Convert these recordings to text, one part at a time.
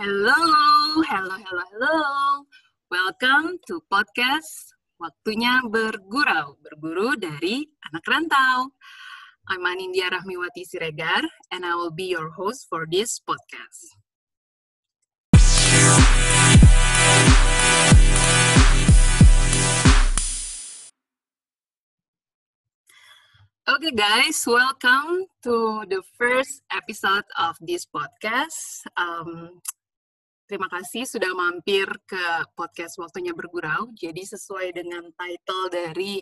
Hello, hello, hello, hello. Welcome to podcast Waktunya Bergurau, berguru dari anak rantau. I'm Anindya Rahmiwati Siregar, and I will be your host for this podcast. Okay, guys, welcome to the first episode of this podcast. Um, terima kasih sudah mampir ke podcast Waktunya Bergurau. Jadi sesuai dengan title dari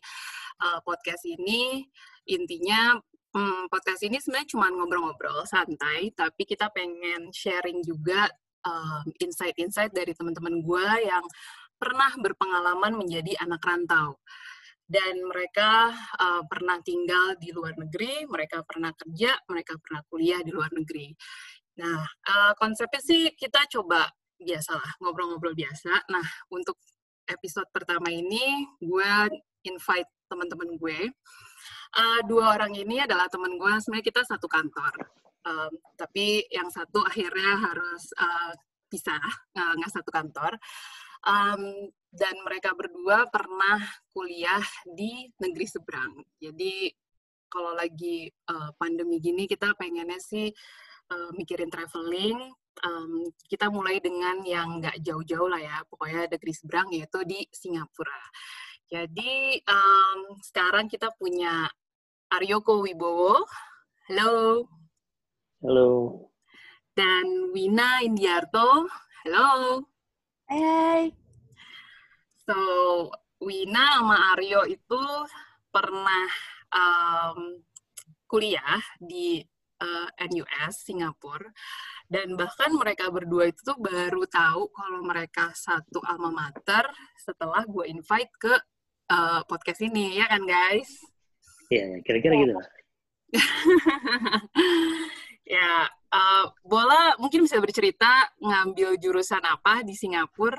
uh, podcast ini, intinya um, podcast ini sebenarnya cuma ngobrol-ngobrol santai, tapi kita pengen sharing juga um, insight-insight dari teman-teman gue yang pernah berpengalaman menjadi anak rantau dan mereka uh, pernah tinggal di luar negeri, mereka pernah kerja, mereka pernah kuliah di luar negeri. Nah, uh, konsepnya sih kita coba biasalah ngobrol-ngobrol biasa. Nah, untuk episode pertama ini gue invite teman-teman gue. Uh, dua orang ini adalah teman gue, sebenarnya kita satu kantor. Um, tapi yang satu akhirnya harus uh, pisah, nggak satu kantor. Um, dan mereka berdua pernah kuliah di negeri seberang. Jadi kalau lagi uh, pandemi gini kita pengennya sih uh, mikirin traveling. Um, kita mulai dengan yang nggak jauh-jauh lah ya, pokoknya negeri seberang yaitu di Singapura. Jadi um, sekarang kita punya Aryoko Wibowo. Halo. Halo. Dan Wina Indiarto. Halo. Hai. So, Wina sama Aryo itu pernah um, kuliah di uh, NUS Singapura dan bahkan mereka berdua itu tuh baru tahu kalau mereka satu alma mater setelah gue invite ke uh, podcast ini ya kan guys? Iya, kira-kira gitu lah. ya, uh, Bola mungkin bisa bercerita ngambil jurusan apa di Singapura?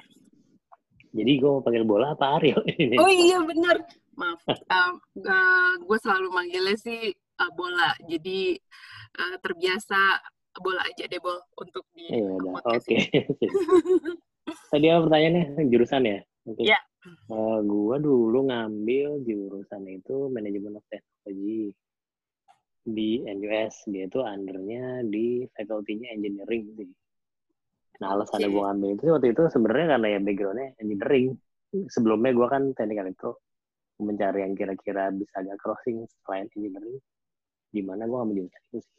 Jadi gue mau panggil bola apa Aryo? oh iya benar. Maaf. Um, uh, gue selalu manggilnya sih uh, bola. Jadi uh, terbiasa bola aja deh bol untuk di Iya, Oke. Okay. Tadi apa pertanyaannya? Jurusan ya? Iya. Yeah. Uh, gue dulu ngambil jurusan itu manajemen of technology di NUS. Dia itu undernya di faculty-nya engineering sih. Nah, alasan okay. gue ngambil itu waktu itu sebenarnya karena ya backgroundnya engineering. Sebelumnya gue kan teknik elektro, mencari yang kira-kira bisa agak crossing selain engineering. Gimana gue ngambil jurusan itu sih.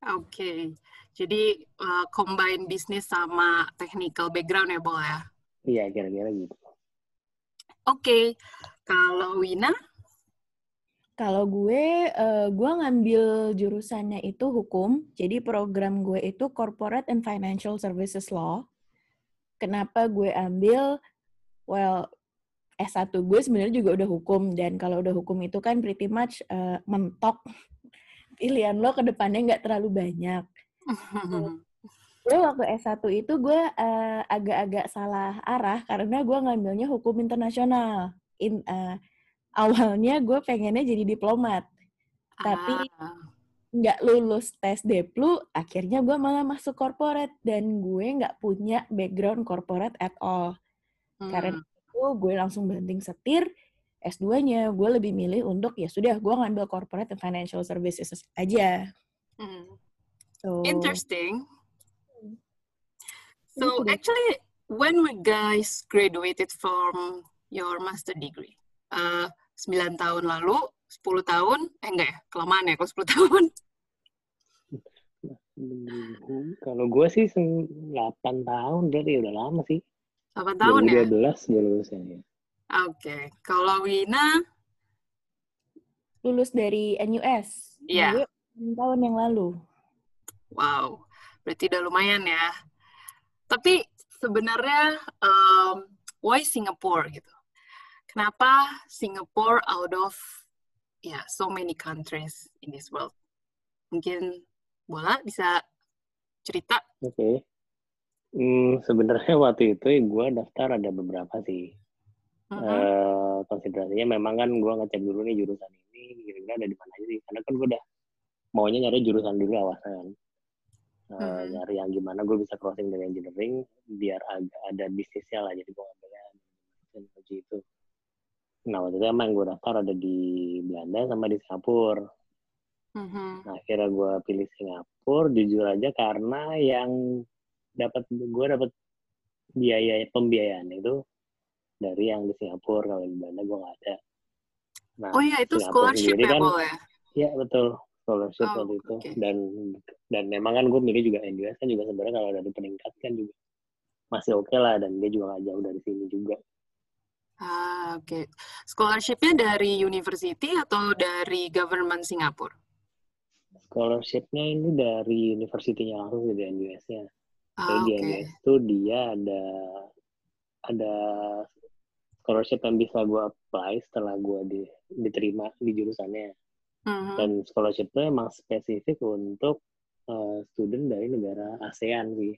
Oke, okay. jadi uh, combine bisnis sama technical background ya, Bo ya? Iya, kira-kira gitu. Oke, okay. kalau Wina? Kalau gue, uh, gue ngambil jurusannya itu hukum. Jadi program gue itu Corporate and Financial Services Law. Kenapa gue ambil? Well, S1 gue sebenarnya juga udah hukum. Dan kalau udah hukum itu kan pretty much uh, mentok. Pilihan lo ke depannya nggak terlalu banyak. gue waktu S1 itu gue uh, agak-agak salah arah karena gue ngambilnya hukum internasional. In, uh, awalnya gue pengennya jadi diplomat tapi Ah. nggak lulus tes Deplu akhirnya gue malah masuk corporate dan gue nggak punya background corporate at all karena Hmm. Itu gue langsung banting setir S2-nya gue lebih milih untuk ya sudah gue ngambil corporate and financial services aja Hmm. so Interesting. Gitu So deh. actually, when we guys graduated from your master degree, uh, 9 tahun lalu, 10 tahun, eh enggak ya, kelamaan ya kalau 10 tahun. Kalau gue sih 8 tahun, jadi udah lama sih. 8 tahun ya? 2012 gue lulusnya. Ya. Oke. Kalau Wina, lulus dari NUS Iya. gue 6 tahun yang lalu wow, berarti udah lumayan ya. Tapi sebenarnya, um, why Singapore gitu? Kenapa Singapore out of ya yeah, so many countries in this world? Mungkin Bola bisa cerita? Oke. Okay. Hmm, sebenarnya waktu itu gue daftar ada beberapa sih. Mhm. Eh, konsiderasinya memang kan gue ngecek dulu nih jurusan ini kira-kira ada di mana aja sih. Karena kan gue udah maunya nyari jurusan dulu awalnya kan. uh, Mhm. nyari yang gimana gue bisa crossing dari engineering biar agak ada bisnisnya lah jadi gue ngambilnya teknologi itu nah waktu itu emang gue daftar ada di Belanda sama di Singapura Mhm. nah akhirnya gue pilih Singapura jujur aja karena yang dapat gue dapat biaya pembiayaan itu dari yang di Singapura kalau di Belanda gue nggak ada nah Oh iya, itu Singapura scholarship ya, kan- ya? ya betul scholarship Oh, waktu itu oke. dan dan memang kan gue milih juga NUS kan juga sebenarnya kalau dari peningkat kan juga masih oke lah dan dia juga nggak jauh dari sini juga Ah, oke. Scholarship-nya dari university atau dari government Singapura? scholarshipnya ini dari universitinya langsung dari NUS-nya Ah, di oke. NUS tuh dia ada ada scholarship yang bisa gue apply setelah gue di, diterima di jurusannya Mhm. dan scholarship itu emang spesifik untuk uh, student dari negara ASEAN sih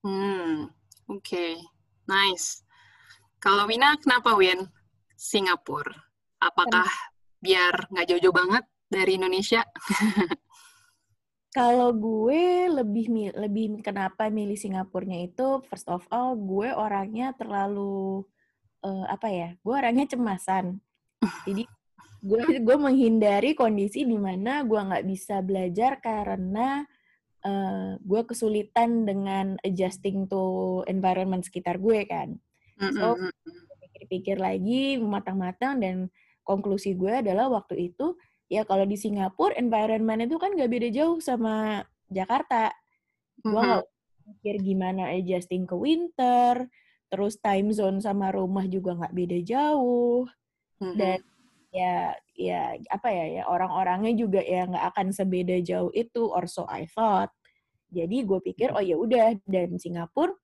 Hmm, oke. Nice. Kalau Wina, kenapa Win? Singapura. Apakah biar nggak jauh-jauh banget dari Indonesia? Kalau gue lebih lebih kenapa milih Singapurnya itu first of all gue orangnya terlalu eh, apa ya? Gue orangnya cemasan. Jadi gue gue menghindari kondisi di mana gue nggak bisa belajar karena eh, gue kesulitan dengan adjusting to environment sekitar gue kan. So, Mm-mm. pikir-pikir lagi matang-matang dan konklusi gue adalah waktu itu ya kalau di Singapura environment itu kan gak beda jauh sama Jakarta. Gue nggak pikir gimana adjusting ke winter, terus time zone sama rumah juga nggak beda jauh dan ya ya apa ya ya orang-orangnya juga ya nggak akan sebeda jauh itu or so I thought. Jadi gue pikir oh ya udah dan Singapura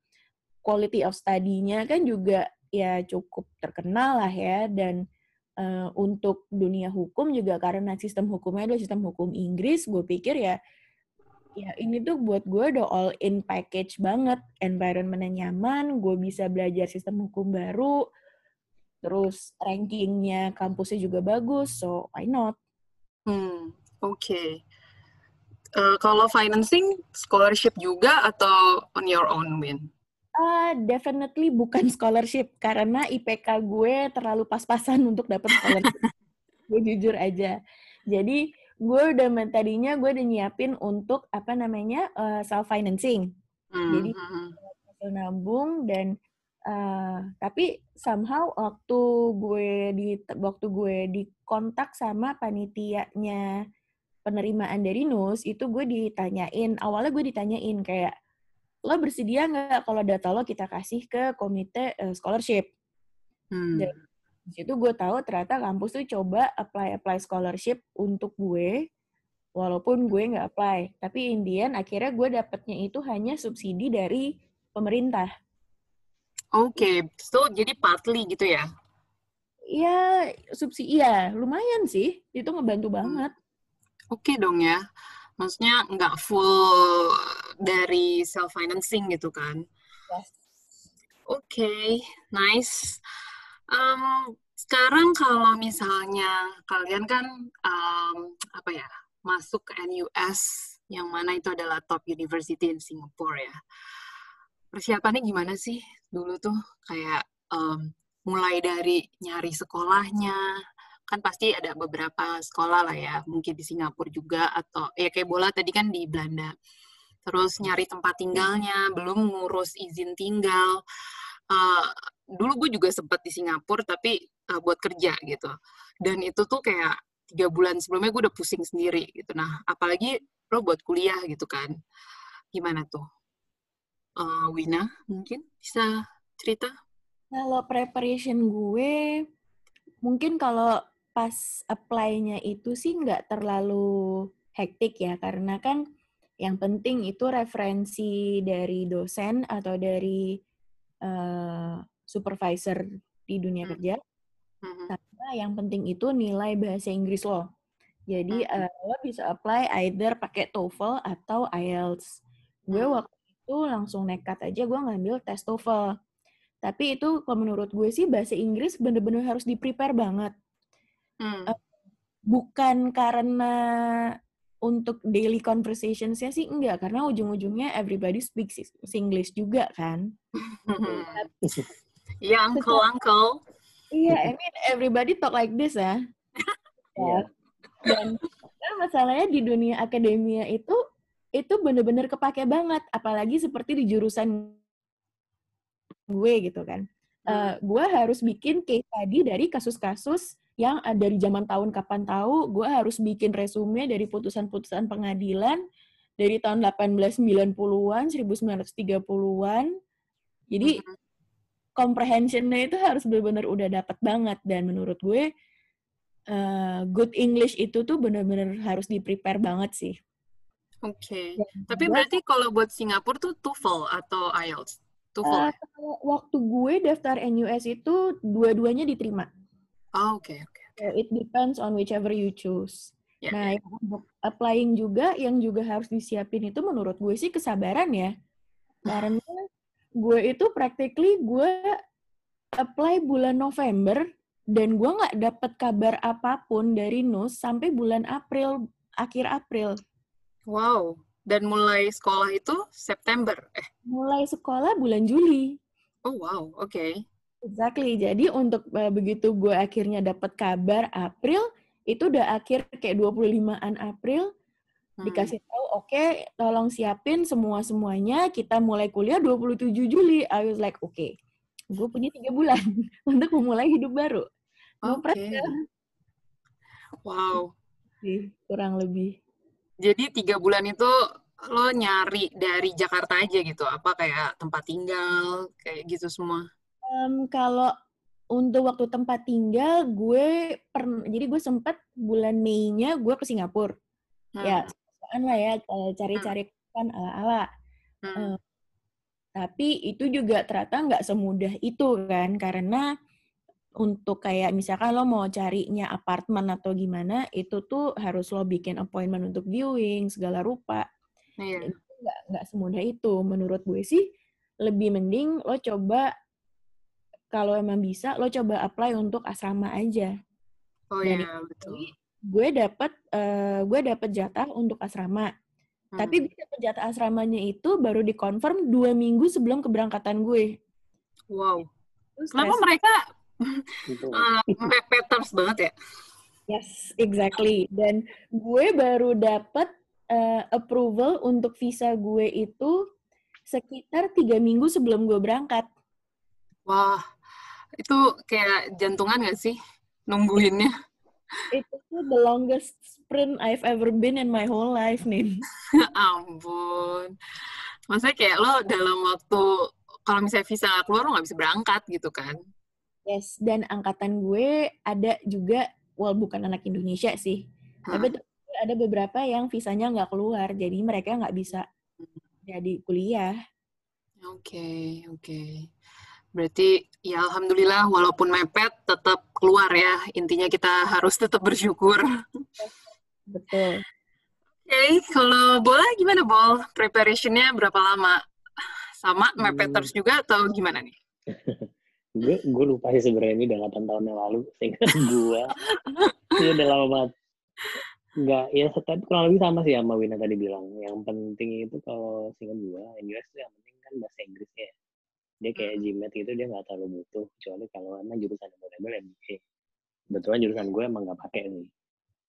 quality of study-nya kan juga ya cukup terkenal lah ya dan eh, untuk dunia hukum juga karena sistem hukumnya adalah sistem hukum Inggris, gue pikir ya ya ini tuh buat gue udah all in package banget, environment-nya nyaman, gue bisa belajar sistem hukum baru, terus rankingnya kampusnya juga bagus, so why not? Hmm, oke. Eh, kalau financing, scholarship juga atau on your own, Win? Ah, definitely bukan scholarship karena IPK gue terlalu pas-pasan untuk dapat scholarship. gue jujur aja. Jadi gue udah tadinya gue udah nyiapin untuk apa namanya self financing, Jadi- Mhm. hasil nabung dan eh, tapi somehow waktu gue di waktu gue dikontak sama panitianya penerimaan dari NUS itu gue ditanyain awalnya gue ditanyain kayak lo bersedia nggak kalau data lo kita kasih ke komite eh, scholarship Hmm. Dan- situ gue tahu ternyata kampus tuh coba apply apply scholarship untuk gue walaupun gue nggak apply tapi Indian akhirnya gue dapetnya itu hanya subsidi dari pemerintah Oke, so jadi partly gitu ya? ya subsidi iya lumayan sih itu ngebantu banget Oke dong ya. Maksudnya nggak full dari self financing gitu kan? Oke, nice. Em, sekarang kalau misalnya kalian kan em, apa ya masuk ke NUS yang mana itu adalah top university in Singapore ya. Persiapannya gimana sih dulu tuh kayak em, mulai dari nyari sekolahnya kan pasti ada beberapa sekolah lah ya mungkin di Singapura juga atau ya kayak bola tadi kan di Belanda terus nyari tempat tinggalnya belum ngurus izin tinggal. Eh, dulu gue juga sempat di Singapura tapi eh, buat kerja gitu. Dan itu tuh kayak tiga bulan sebelumnya gue udah pusing sendiri gitu. Nah apalagi lo buat kuliah gitu kan. Gimana tuh? Eh, Wina mungkin bisa cerita? Kalau preparation gue, mungkin kalau pas apply-nya itu sih nggak terlalu hektik ya, karena kan yang penting itu referensi dari dosen atau dari eh, supervisor di dunia Hmm. kerja, Mhm. sama yang penting itu nilai bahasa Inggris lo. Jadi Hmm. eh, lo bisa apply either pakai TOEFL atau IELTS. Gue Hmm. waktu itu langsung nekat aja gue ngambil tes TOEFL. Tapi itu kalau menurut gue sih bahasa Inggris bener-bener harus di-prepare banget. Hmm. Bukan karena untuk daily conversationsnya sih enggak karena ujung-ujungnya everybody speaks English juga kan. Iya, uncle, uncle. Iya, I mean everybody talk like this ya. Iya. Dan nah, masalahnya di dunia akademia itu itu bener-bener kepake banget, apalagi seperti di jurusan gue gitu kan. Uh, gue harus bikin case tadi dari kasus-kasus yang ada dari zaman tahun kapan tahu, gue harus bikin resume dari putusan-putusan pengadilan dari tahun 1890-an, 1930-an. Jadi Mhm. comprehension-nya itu harus benar-benar udah dapat banget dan menurut gue uh, good English itu tuh benar-benar harus di-prepare banget sih. Oke. Dan Tapi gua- berarti kalau buat Singapura tuh TOEFL atau IELTS? TOEFL. Uh, waktu gue daftar NUS itu dua-duanya diterima. Oh, oke, oke. So it depends on whichever you choose. Ya, Nah, yang untuk applying juga, yang juga harus disiapin itu menurut gue sih kesabaran ya. Karena gue itu practically gue apply bulan November dan gue nggak dapet kabar apa pun dari NUS sampai bulan April, akhir April. Wow. Dan mulai sekolah itu September. Eh, Mulai sekolah bulan Juli. oh wow, oke. Exactly. Jadi untuk uh, begitu gue akhirnya dapat kabar April, itu udah akhir kayak 25-an April, Hmm. dikasih tahu oke tolong siapin semua semuanya kita mulai kuliah 27 Juli I was like oke gue punya tiga bulan untuk memulai hidup baru Oke. pressure Wow. kurang lebih Jadi tiga bulan itu lo nyari dari Jakarta aja gitu? Apa kayak tempat tinggal, kayak gitu semua? Em, kalau untuk waktu tempat tinggal gue pernah jadi gue sempat bulan Mei-nya gue ke Singapura Hmm. ya lah ya eh, cari-cari kan ala-ala Hmm. Eh, tapi itu juga ternyata nggak semudah itu kan karena untuk kayak misalkan lo mau carinya apartemen atau gimana itu tuh harus lo bikin appointment untuk viewing segala rupa Iya. itu nggak nggak semudah itu menurut gue sih lebih mending lo coba kalau emang bisa lo coba apply untuk asrama aja Oh iya, betul. gue dapet eh, gue dapet jatah untuk asrama Hmm. tapi gue dapet jatah asramanya itu baru dikonfirm dua minggu sebelum keberangkatan gue Wow. Terus Kenapa stres. mereka uh, mepeters banget ya? Yes, exactly. Dan gue baru dapat eh, approval untuk visa gue itu sekitar tiga minggu sebelum gue berangkat. Wah, itu kayak jantungan gak sih nungguinnya? Itu tuh the longest sprint I've ever been in my whole life, nih. Ampun. Maksudnya kayak lo dalam waktu, kalau misalnya visa nggak keluar, lo nggak bisa berangkat gitu kan? Yes, dan angkatan gue ada juga, well bukan anak Indonesia sih, Hah. tapi ada beberapa yang visanya nggak keluar, jadi mereka nggak bisa jadi kuliah. Oke, oke. Berarti ya alhamdulillah walaupun mepet tetap keluar ya. Intinya kita harus tetap bersyukur. Betul. Oke, kalau bola gimana Bol? Preparationnya berapa lama? Sama Hmm. mepeters juga atau gimana nih? gue gue lupa sih sebenarnya ini udah 8 tahun yang lalu seingat gue ini udah lama banget nggak ya tapi kurang lebih sama sih sama Wina tadi bilang yang penting itu kalau seingat gue NUS tuh yang penting kan bahasa Inggrisnya ya. Dia kayak Hmm. GMAT itu dia nggak terlalu butuh kecuali kalau emang jurusan yang model MBA kebetulan jurusan gue emang nggak pakai nih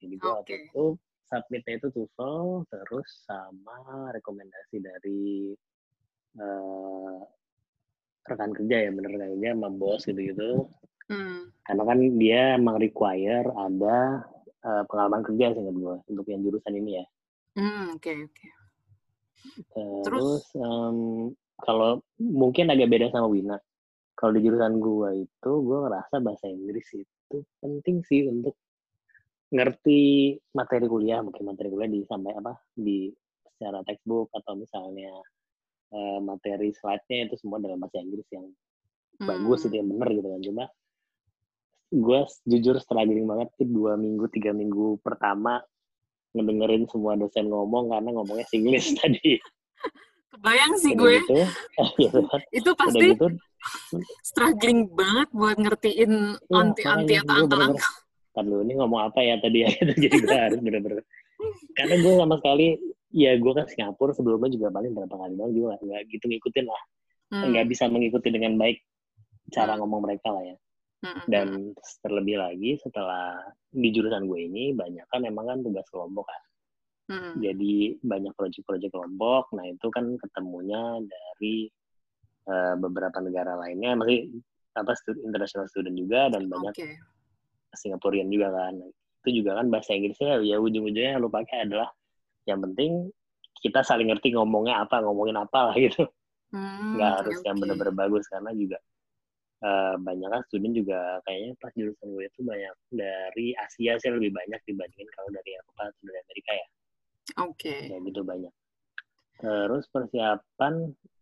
jadi gue waktu Oke. itu submitnya itu TOEFL terus sama rekomendasi dari eh, rekan kerja ya bener rekan kerja sama bos gitu-gitu Hmm. karena kan dia emang require ada eh, pengalaman kerja seingat gue untuk yang jurusan ini ya Hmm, oke, oke. terus em, kalau mungkin agak beda sama Wina. Kalau di jurusan gue itu gue ngerasa bahasa Inggris itu penting sih untuk ngerti materi kuliah. Mungkin materi kuliah di sampai apa di secara textbook atau misalnya eh, materi slide-nya itu semua dalam bahasa Inggris yang bagus Hmm. itu yang bener gitu kan. Cuma gue jujur struggling banget tuh dua minggu tiga minggu pertama ngedengerin semua dosen ngomong karena ngomongnya Singlish tadi Kebayang sih udah gue, gitu gitu kan itu udah pasti gitu struggling banget buat ngertiin Iya, anti-anti atau bener-bener angka-angka. Ntar dulu ini ngomong apa ya tadi ya gitu. jadi harus bener-bener Karena gue sama sekali, ya gue kan Singapura sebelumnya juga paling berapa kali doang juga nggak gitu ngikutin lah. Hmm. Nggak bisa mengikuti dengan baik cara Hmm. ngomong mereka lah ya. Hmm, Dan terlebih lagi setelah di jurusan gue ini banyak kan memang kan tugas kelompok kan. Hmm. Jadi banyak proyek-proyek kelompok. Nah itu kan ketemunya dari eh, beberapa negara lainnya, masih apa stu- international student juga dan banyak Oke. Singaporean juga kan. Itu juga kan bahasa Inggrisnya ya ujung-ujungnya yang lu pakai adalah yang penting kita saling ngerti ngomongnya apa, ngomongin apa lah gitu. Hmm, Nggak harus yang oke. bener-bener bagus karena juga eh, banyak kan student juga kayaknya pas jurusan gue itu banyak dari Asia sih lebih banyak dibandingin kalau dari Eropa atau dari Amerika ya. Oke. Kayak gitu banyak. Terus persiapan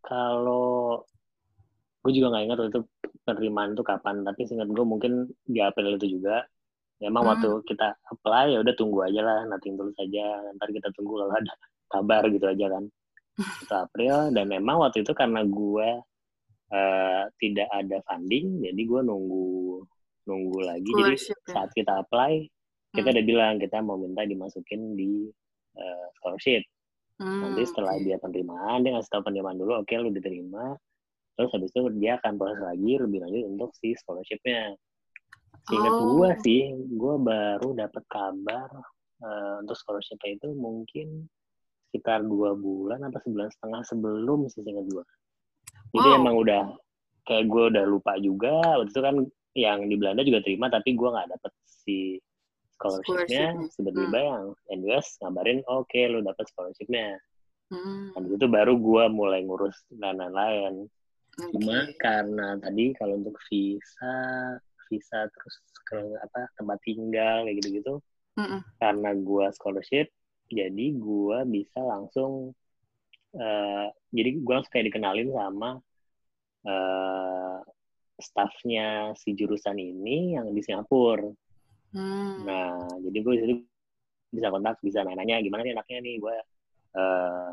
kalau gue juga nggak ingat waktu itu penerimaan itu kapan, tapi singkat gue mungkin di April itu juga. Emang Hmm. waktu kita apply ya udah tunggu aja lah, nanti tulus aja. Ntar kita tunggu kalau ada kabar gitu aja kan. Itu April dan memang waktu itu karena gue eh, tidak ada funding, jadi gue nunggu nunggu lagi. Jadi ya. saat kita apply, kita Hmm. udah bilang kita mau minta dimasukin di eh, scholarship. Nanti Hmm, setelah oke. dia penerimaan, dia ngasih tahu penerimaan dulu, oke lu diterima. Terus habis itu dia akan proses lagi lebih lanjut untuk si scholarship-nya. Seingat Oh. gua sih, gua baru dapat kabar eh, untuk scholarship itu mungkin sekitar dua bulan atau sebulan setengah sebelum sih seingat gua. Jadi Wow. emang udah kayak gua udah lupa juga. Waktu itu kan yang di Belanda juga terima, tapi gua nggak dapet si scholarship-nya. Tiba-tiba yang NUS ngabarin, oke lu dapet scholarship-nya. Hmm, Habis itu baru gua mulai ngurus dan lain-lain. Cuma oke. karena tadi kalau untuk visa, visa terus ke apa tempat tinggal kayak gitu-gitu, Mm-mm. karena gua scholarship, jadi gua bisa langsung, eh jadi gua langsung kayak dikenalin sama eh staffnya si jurusan ini yang di Singapura. Hmm. Nah, jadi gue di situ bisa kontak, bisa nanya-nanya gimana nih anaknya nih, gue eh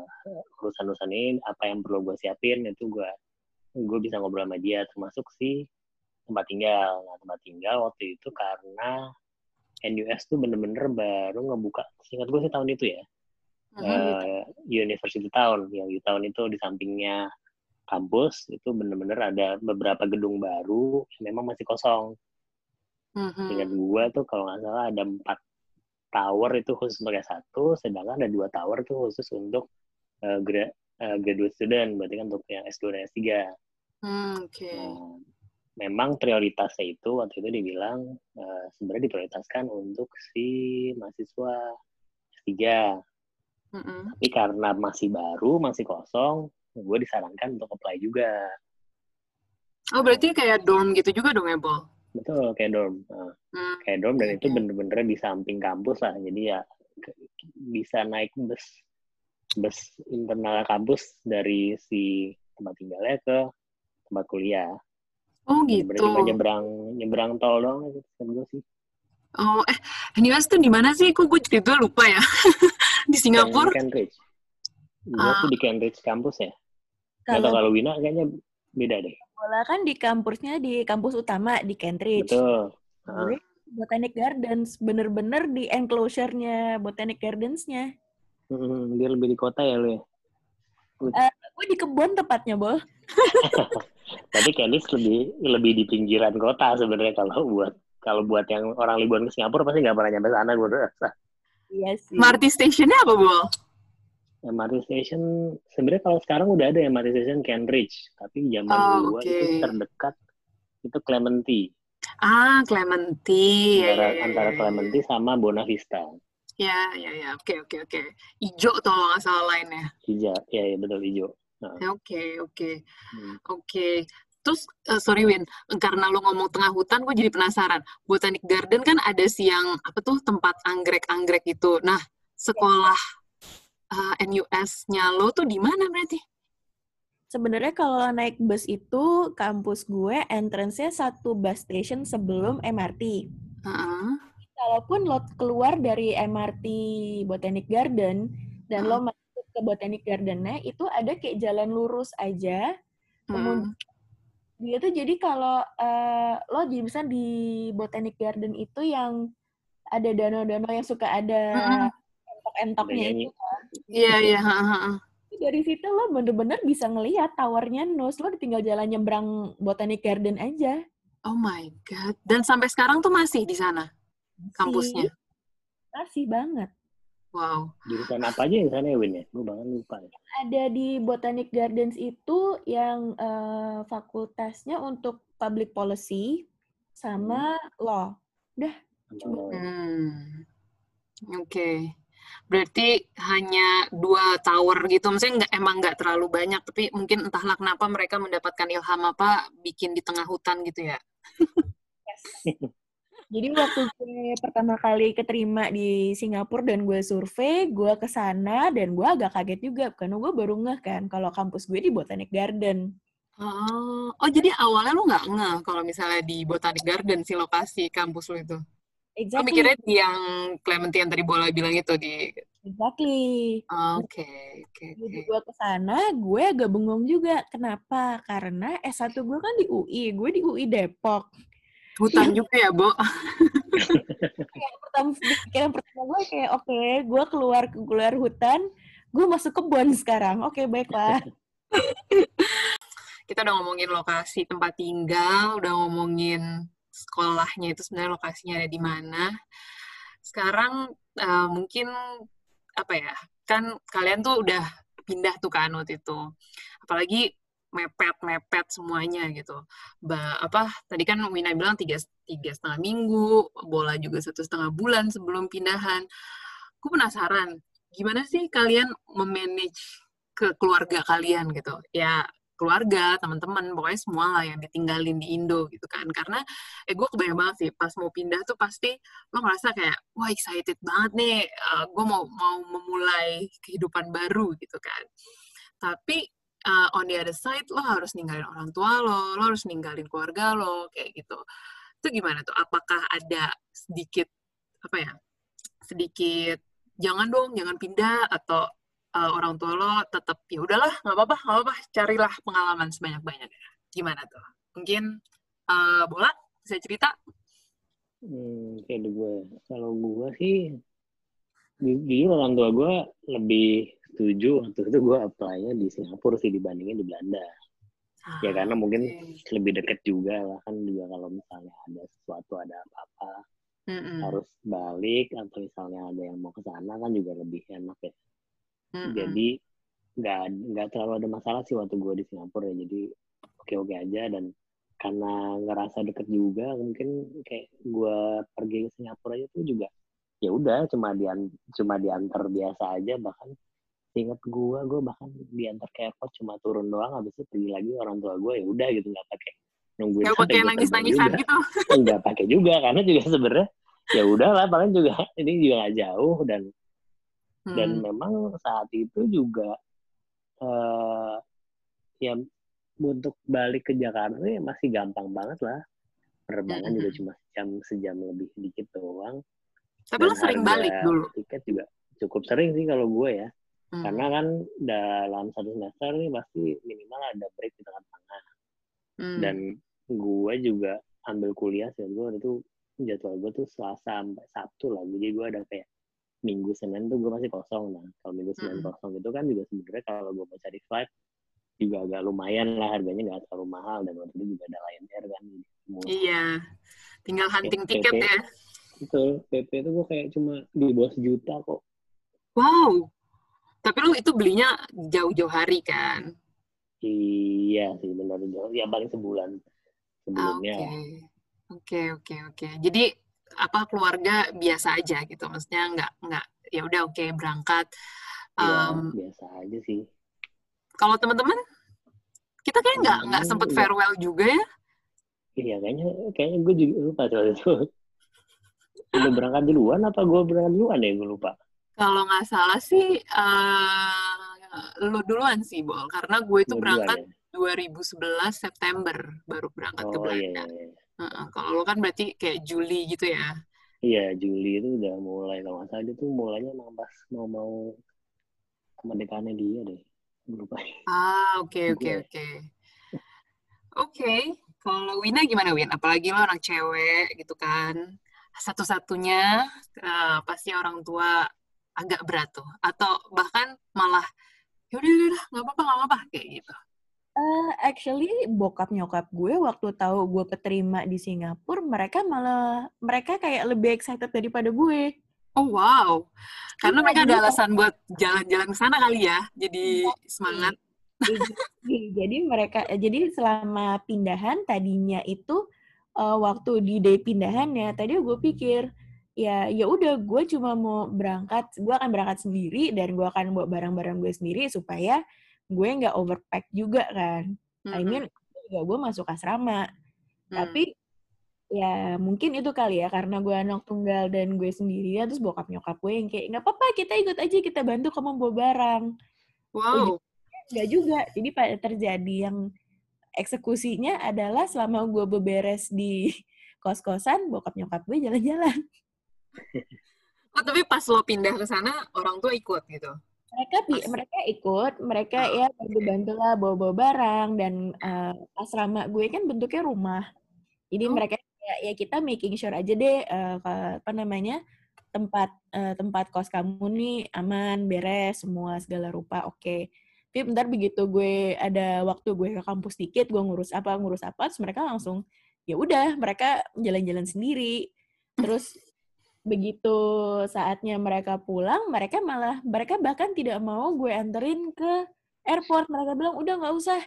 urusan-urusan ini apa yang perlu gue siapin itu gue gue bisa ngobrol sama dia termasuk si tempat tinggal. Nah, tempat tinggal waktu itu karena NUS tuh bener-bener baru ngebuka, singkat gue sih tahun itu ya, Mhm. eh, University Town, yang di tahun itu di sampingnya kampus itu bener-bener ada beberapa gedung baru yang memang masih kosong. Mhm. Ingat gua tuh kalau nggak salah ada empat tower itu khusus pakai satu, sedangkan ada dua tower tuh khusus untuk eh, gra- eh, graduate student, berarti kan untuk yang S2 dan S3. Hmm, Oke. Nah, memang prioritasnya itu waktu itu dibilang eh, sebenarnya diprioritaskan untuk si mahasiswa S3. Mm-mm. Tapi karena masih baru, masih kosong, gue disarankan untuk apply juga. Oh, berarti kayak dorm gitu juga dong ya, Bol? Betul, kayak dorm. Nah, Hmm. kayak dorm dan itu Oke. bener-bener di samping kampus lah jadi ya bisa naik bus bus internal kampus dari si tempat tinggalnya ke tempat kuliah Oh, gitu. tinggal nyebrang nyebrang tol doang gitu kan gue sih Oh, eh, NUS tuh di mana sih? Kok gue jadi tuh lupa ya? di Singapura? di Cambridge gue Ah. tuh di Cambridge kampus ya Kalau kalau Wina kayaknya beda deh bola kan di kampusnya di kampus utama di Cambridge. betul. Gue Botanic Gardens, bener-bener di enclosure-nya Botanic Gardens-nya. Hmm, dia lebih di kota ya lu ya Gue di kebun tepatnya, Bol. tapi Cambridge lebih lebih di pinggiran kota sebenarnya kalau buat kalau buat yang orang liburan ke Singapura pasti nggak pernah nyampe sana gue rasa Iya sih. MRT stationnya apa, Bol? MRT station sebenarnya kalau sekarang udah ada MRT station Cambridge tapi zaman Oh, gua oke. itu terdekat itu Clementi Ah, Clementi. Ya, antara, ya, ya, antara ya, Clementi sama Bonavista Ya, ya, ya. Oke, oke, oke. Ijo tuh kalau nggak salah lainnya. hijau ya, ya betul hijau Ya, Oke, oke. Hmm. Oke. Terus, eh, sorry Win, karena lo ngomong tengah hutan, gue jadi penasaran. Botanic Garden kan ada sih yang, apa tuh, tempat anggrek-anggrek itu. Nah, sekolah eh, NUS-nya lo tuh di mana berarti? Sebenarnya kalau naik bus itu kampus gue entrance-nya satu bus station sebelum MRT. Heeh. Kalaupun lo keluar dari MRT Botanic Garden dan lo masuk ke Botanic Garden-nya itu ada kayak jalan lurus aja. Kemudian Hmm. dia tuh jadi kalau eh, lo di misalnya di Botanic Garden itu yang ada danau-danau yang suka ada Mm-mm. entoknya nyanyi. itu. Iya, iya. Dari situ lo bener-bener bisa ngelihat towernya Nus. Lo tinggal jalan nyebrang Botanic Garden aja. Oh my God. Dan sampai sekarang tuh masih di sana kampusnya? Masih banget. Wow. Jurusan apa aja yang sana ya, Win ya? Gue bahkan lupa. ya. Ada di Botanic Gardens itu yang eh, fakultasnya untuk public policy sama law. Sama- Hmm. Oke. Berarti hanya dua tower gitu. Maksudnya nggak, emang nggak terlalu banyak, tapi mungkin entahlah kenapa mereka mendapatkan ilham apa bikin di tengah hutan gitu ya. Jadi waktu gue pertama kali keterima di Singapura dan gue survei, gue ke sana dan gue agak kaget juga karena gue baru ngeh kan kalau kampus gue di Botanic Garden. Oh, oh jadi awalnya lu nggak ngeh kalau misalnya di Botanic Garden si lokasi kampus lu itu? Exactly. mikirnya di yang Clementi yang tadi Bola bilang itu di... Exactly. Oke, oke, oke. gue ke sana, gue agak bengong juga. Kenapa? Karena S1 gue kan di UI, gue di UI Depok. Hutan juga ya, Bo? Kayak pertama pikiran pertama gue kayak oke, gue keluar keluar hutan, gue masuk kebun sekarang. Oke, baiklah. kita udah ngomongin lokasi tempat tinggal, udah ngomongin sekolahnya itu sebenarnya lokasinya ada di mana. Sekarang eh, mungkin apa ya? Kan kalian tuh udah pindah tuh kan waktu itu. Apalagi mepet-mepet semuanya gitu. Ba, apa tadi kan Wina bilang tiga, tiga setengah minggu, bola juga satu setengah bulan sebelum pindahan. Gue penasaran, gimana sih kalian memanage ke keluarga kalian gitu? Ya keluarga, teman-teman, pokoknya semua lah yang ditinggalin di Indo gitu kan. Karena eh gue kebayang banget sih pas mau pindah tuh pasti lo ngerasa kayak wah excited banget nih, gue mau mau memulai kehidupan baru gitu kan. Tapi uh, on the other side lo harus ninggalin orang tua lo, lo harus ninggalin keluarga lo kayak gitu. Itu gimana tuh? Apakah ada sedikit apa ya? Sedikit jangan dong, jangan pindah atau uh, orang tua lo tetap ya udahlah nggak apa-apa nggak apa-apa carilah pengalaman sebanyak-banyaknya gimana tuh mungkin uh, bola bisa cerita Hmm, kayak gue. Kalau gue sih, ju- jujur orang tua gue lebih setuju waktu itu gue apply-nya di Singapura sih dibandingin di Belanda. Ya karena mungkin Oke. lebih deket juga lah kan juga kalau misalnya ada sesuatu ada apa-apa Mm-mm. harus balik atau misalnya ada yang mau ke sana kan juga lebih enak ya. Mm-mm. Jadi nggak nggak terlalu ada masalah sih waktu gue di Singapura ya. Jadi oke oke aja. Dan karena ngerasa deket juga mungkin kayak gue pergi ke Singapura aja tuh juga ya udah cuma dian cuma diantar biasa aja. Bahkan inget gue gue bahkan diantar ke airport cuma turun doang. Habis itu pergi lagi orang tua gue ya udah gitu. Nggak pakai nungguin nggak pakai gua nangis-nangisan terbang gitu. Nggak pakai juga karena juga sebenarnya ya udah lah paling juga ini juga nggak jauh. Dan dan Hmm. memang saat itu juga eh ya untuk balik ke Jakarta ya masih gampang banget lah penerbangan juga Mm-mm. cuma jam sejam lebih dikit doang tapi dan lo sering balik dulu tiket juga cukup sering sih kalau gue ya Hmm. karena kan dalam satu semester nih pasti minimal ada break di tengah-tengah Hmm. dan gue juga ambil kuliah sih gue itu jadwal gue tuh Selasa sampai Sabtu lah jadi gue ada kayak Minggu Senin tuh gue masih kosong nah kalau Minggu Senin Mm-mm. kosong itu kan juga sebenarnya kalau gue mau cari flight juga agak lumayan lah harganya nggak terlalu mahal dan waktu itu juga ada Lion Air kan iya tinggal hunting PP. tiket ya betul PP itu gue kayak cuma di bawah sejuta kok wow tapi lu itu belinya jauh-jauh hari kan iya sih benar jauh ya paling sebulan sebelumnya Oke, oke, oke, oke. Jadi apa keluarga biasa aja gitu, maksudnya nggak nggak ya udah oke berangkat. ya Em, biasa aja sih kalau teman-teman, kita kayak nggak nggak sempet nggak. farewell juga ya? Iya kayaknya kayaknya gue juga lupa soal itu. Udah berangkat duluan apa gue berangkat duluan ya gue lupa. Kalau nggak salah sih, eh lo duluan sih, Bol. Karena gue itu berangkat duluan 2011 September baru ya. berangkat ke Oh iya, Belanda. iya, iya. Kalau lo kan berarti kayak Juli gitu ya? Iya Juli itu udah mulai kalau nggak salah dia tuh mulainya emang pas mau mau kemerdekaannya dia deh. Lupa. Ah, oke, oke, Gue. oke. Oke, kalau Wina gimana, Win? Apalagi lo anak cewek gitu kan. Satu-satunya, eh, pasti orang tua agak berat tuh? Atau bahkan malah ya udah udah nggak apa-apa nggak apa-apa kayak gitu? Uh, actually bokap nyokap gue waktu tahu gue keterima di Singapura, mereka malah mereka kayak lebih excited daripada gue. Oh wow, karena iya, mereka ada alasan buat jalan-jalan ke sana kali ya, jadi iya, semangat. jadi mereka, jadi selama pindahan tadinya itu uh, waktu di day pindahannya, tadi gue pikir ya ya udah gue cuma mau berangkat, gue akan berangkat sendiri dan gue akan bawa barang-barang gue sendiri supaya gue nggak overpack juga kan. Mm-hmm. I mean juga gue masuk asrama. Mm. Tapi ya mungkin itu kali ya karena gue anak tunggal dan gue sendirian terus bokap nyokap gue yang kayak nggak apa-apa kita ikut aja kita bantu kamu bawa barang. Wow. Nggak juga. Jadi pada terjadi yang eksekusinya adalah selama gue beberes di kos-kosan bokap nyokap gue jalan-jalan. Oh, tapi pas lo pindah ke sana orang tua ikut gitu? Mereka mereka ikut mereka oh, ya bantu bantu lah bawa bawa barang dan uh, asrama gue kan bentuknya rumah jadi oh. mereka ya, ya kita making sure aja deh uh, apa namanya tempat uh, tempat kos kamu nih aman beres semua segala rupa oke okay. tapi bentar begitu gue ada waktu gue ke kampus dikit gue ngurus apa ngurus apa terus mereka langsung ya udah mereka jalan-jalan sendiri terus begitu saatnya mereka pulang, mereka malah mereka bahkan tidak mau gue anterin ke airport. Mereka bilang udah nggak usah,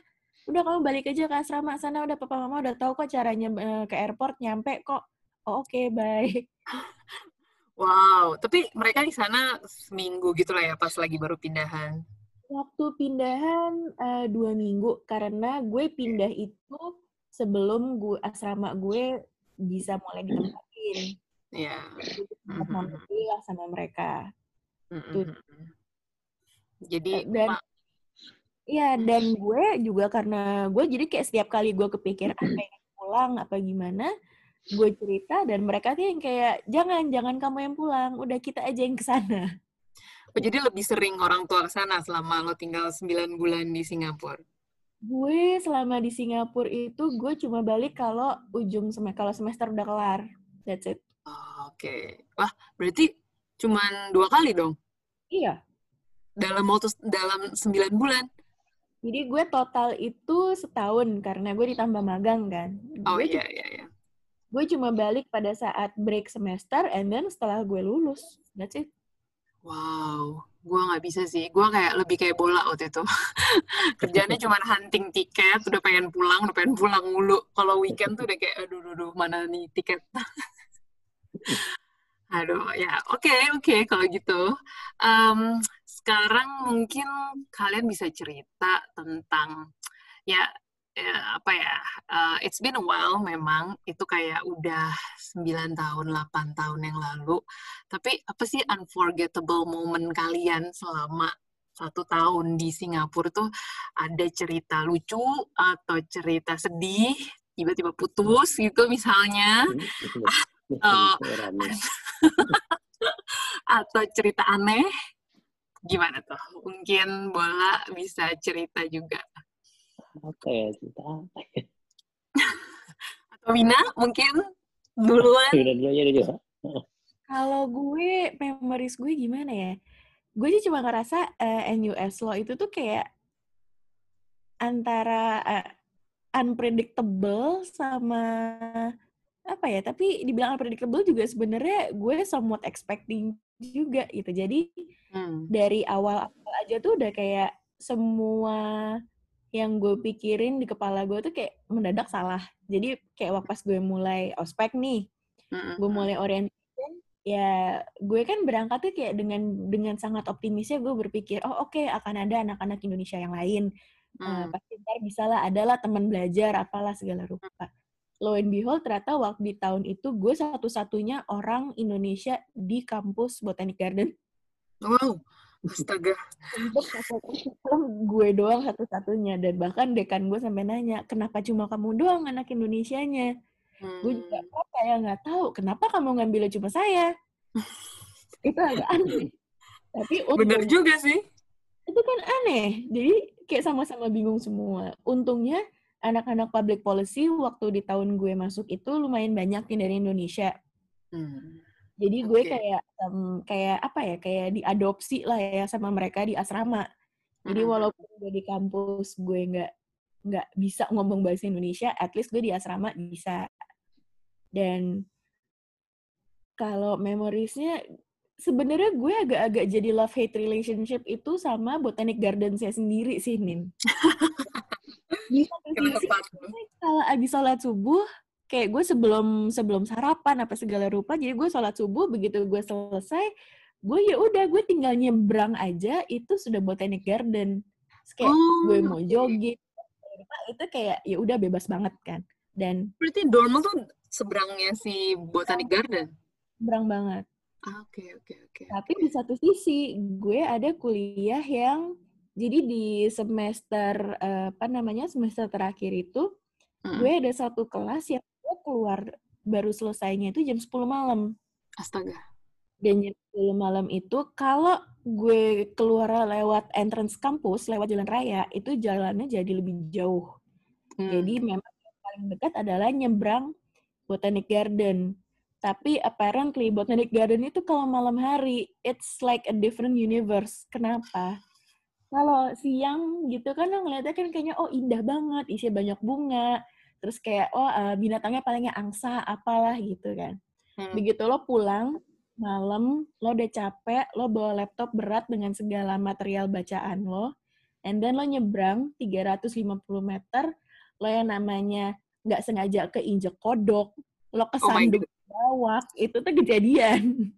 udah kamu balik aja ke asrama sana. Udah papa mama udah tahu kok caranya uh, ke airport nyampe kok. Oh, Oke, okay, bye. Wow, tapi mereka di sana seminggu gitu lah ya pas lagi baru pindahan. Waktu pindahan uh, dua minggu karena gue pindah itu sebelum gue asrama gue bisa mulai ditempatin. Iya. Yeah. sama mereka. Mm-hmm. Jadi eh, dan Iya, dan gue juga karena gue jadi kayak setiap kali gue kepikir apa yang pulang apa gimana, gue cerita dan mereka tuh yang kayak jangan jangan kamu yang pulang, udah kita aja yang ke sana. Oh, jadi lebih sering orang tua ke sana selama lo tinggal 9 bulan di Singapura? Gue selama di Singapura itu gue cuma balik kalau ujung semester kalau semester udah kelar. That's it. Oke. Wah, berarti cuma dua kali dong? Iya. Dalam waktu dalam sembilan bulan? Jadi gue total itu setahun karena gue ditambah magang kan. Oh gue iya iya iya. Gue cuma balik pada saat break semester and then setelah gue lulus. That's it. Wow, gue nggak bisa sih. Gue kayak lebih kayak bola waktu itu. Kerjanya cuma hunting tiket, udah pengen pulang, udah pengen pulang mulu. Kalau weekend tuh udah kayak, aduh, aduh, aduh mana nih tiket. Aduh, ya oke okay, oke okay, kalau gitu. Um, sekarang mungkin kalian bisa cerita tentang ya, ya apa ya? Uh, it's been a while memang itu kayak udah 9 tahun 8 tahun yang lalu. Tapi apa sih unforgettable moment kalian selama satu tahun di Singapura tuh ada cerita lucu atau cerita sedih tiba-tiba putus gitu misalnya oh, atau cerita aneh? Gimana tuh? Mungkin bola bisa cerita juga. Apa ya cerita apa ya? Atau Wina mungkin? Duluan? Wina duluan juga kalau gue memories gue gimana ya? Gue sih cuma ngerasa uh, eh, NUS Law itu tuh kayak antara uh, unpredictable sama apa ya tapi dibilang unpredictable juga sebenarnya gue somewhat expecting juga gitu jadi hmm. dari awal awal aja tuh udah kayak semua yang gue pikirin di kepala gue tuh kayak mendadak salah jadi kayak waktu pas gue mulai ospek nih hmm. gue mulai orientation ya gue kan berangkat tuh kayak dengan dengan sangat optimisnya gue berpikir oh oke okay, akan ada anak-anak Indonesia yang lain hmm. uh, pasti ntar bisa lah adalah teman belajar apalah segala rupa lo and behold ternyata waktu di tahun itu gue satu-satunya orang Indonesia di kampus Botanic Garden. Wow, astaga. gue doang satu-satunya dan bahkan dekan gue sampai nanya kenapa cuma kamu doang anak Indonesianya. Hmm. Gue juga kayak nggak tahu kenapa kamu ngambil cuma saya. itu agak aneh. Tapi bener juga sih. Itu kan aneh. Jadi kayak sama-sama bingung semua. Untungnya anak-anak public policy waktu di tahun gue masuk itu lumayan banyak yang dari Indonesia. Hmm. Jadi gue Oke. kayak em, kayak apa ya? Kayak diadopsi lah ya sama mereka di asrama. Jadi Mm-mm. walaupun gue di kampus gue nggak nggak bisa ngomong bahasa Indonesia, at least gue di asrama bisa. Dan kalau memoriesnya sebenarnya gue agak-agak jadi love hate relationship itu sama Botanic Gardens saya sendiri sih, Nin. Tuh? kalau abis sholat subuh kayak gue sebelum sebelum sarapan apa segala rupa jadi gue sholat subuh begitu gue selesai gue ya udah gue tinggal nyebrang aja itu sudah botanic garden Terus kayak Oh, gue mau oke. jogging itu kayak ya udah bebas banget kan dan Berarti dorm tuh seberangnya si Botanic Garden. berang banget Ah, Oke, oke, oke. tapi di satu sisi gue ada kuliah yang jadi di semester eh, apa namanya semester terakhir itu Mm-mm. gue ada satu kelas yang gue keluar baru selesainya itu jam 10 malam Astaga. dan jam 10 malam itu kalau gue keluar lewat entrance kampus lewat jalan raya itu jalannya jadi lebih jauh Hmm. jadi memang yang paling dekat adalah nyebrang Botanic Garden tapi apparently Botanic Garden itu kalau malam hari it's like a different universe kenapa kalau siang gitu kan lo ngeliatnya kan kayaknya oh indah banget isinya banyak bunga terus kayak oh eh, binatangnya palingnya angsa apalah gitu kan Hmm. begitu lo pulang malam lo udah capek lo bawa laptop berat dengan segala material bacaan lo and then lo nyebrang 350 meter lo yang namanya nggak sengaja keinjek kodok lo Oh kesandung bawak itu tuh kejadian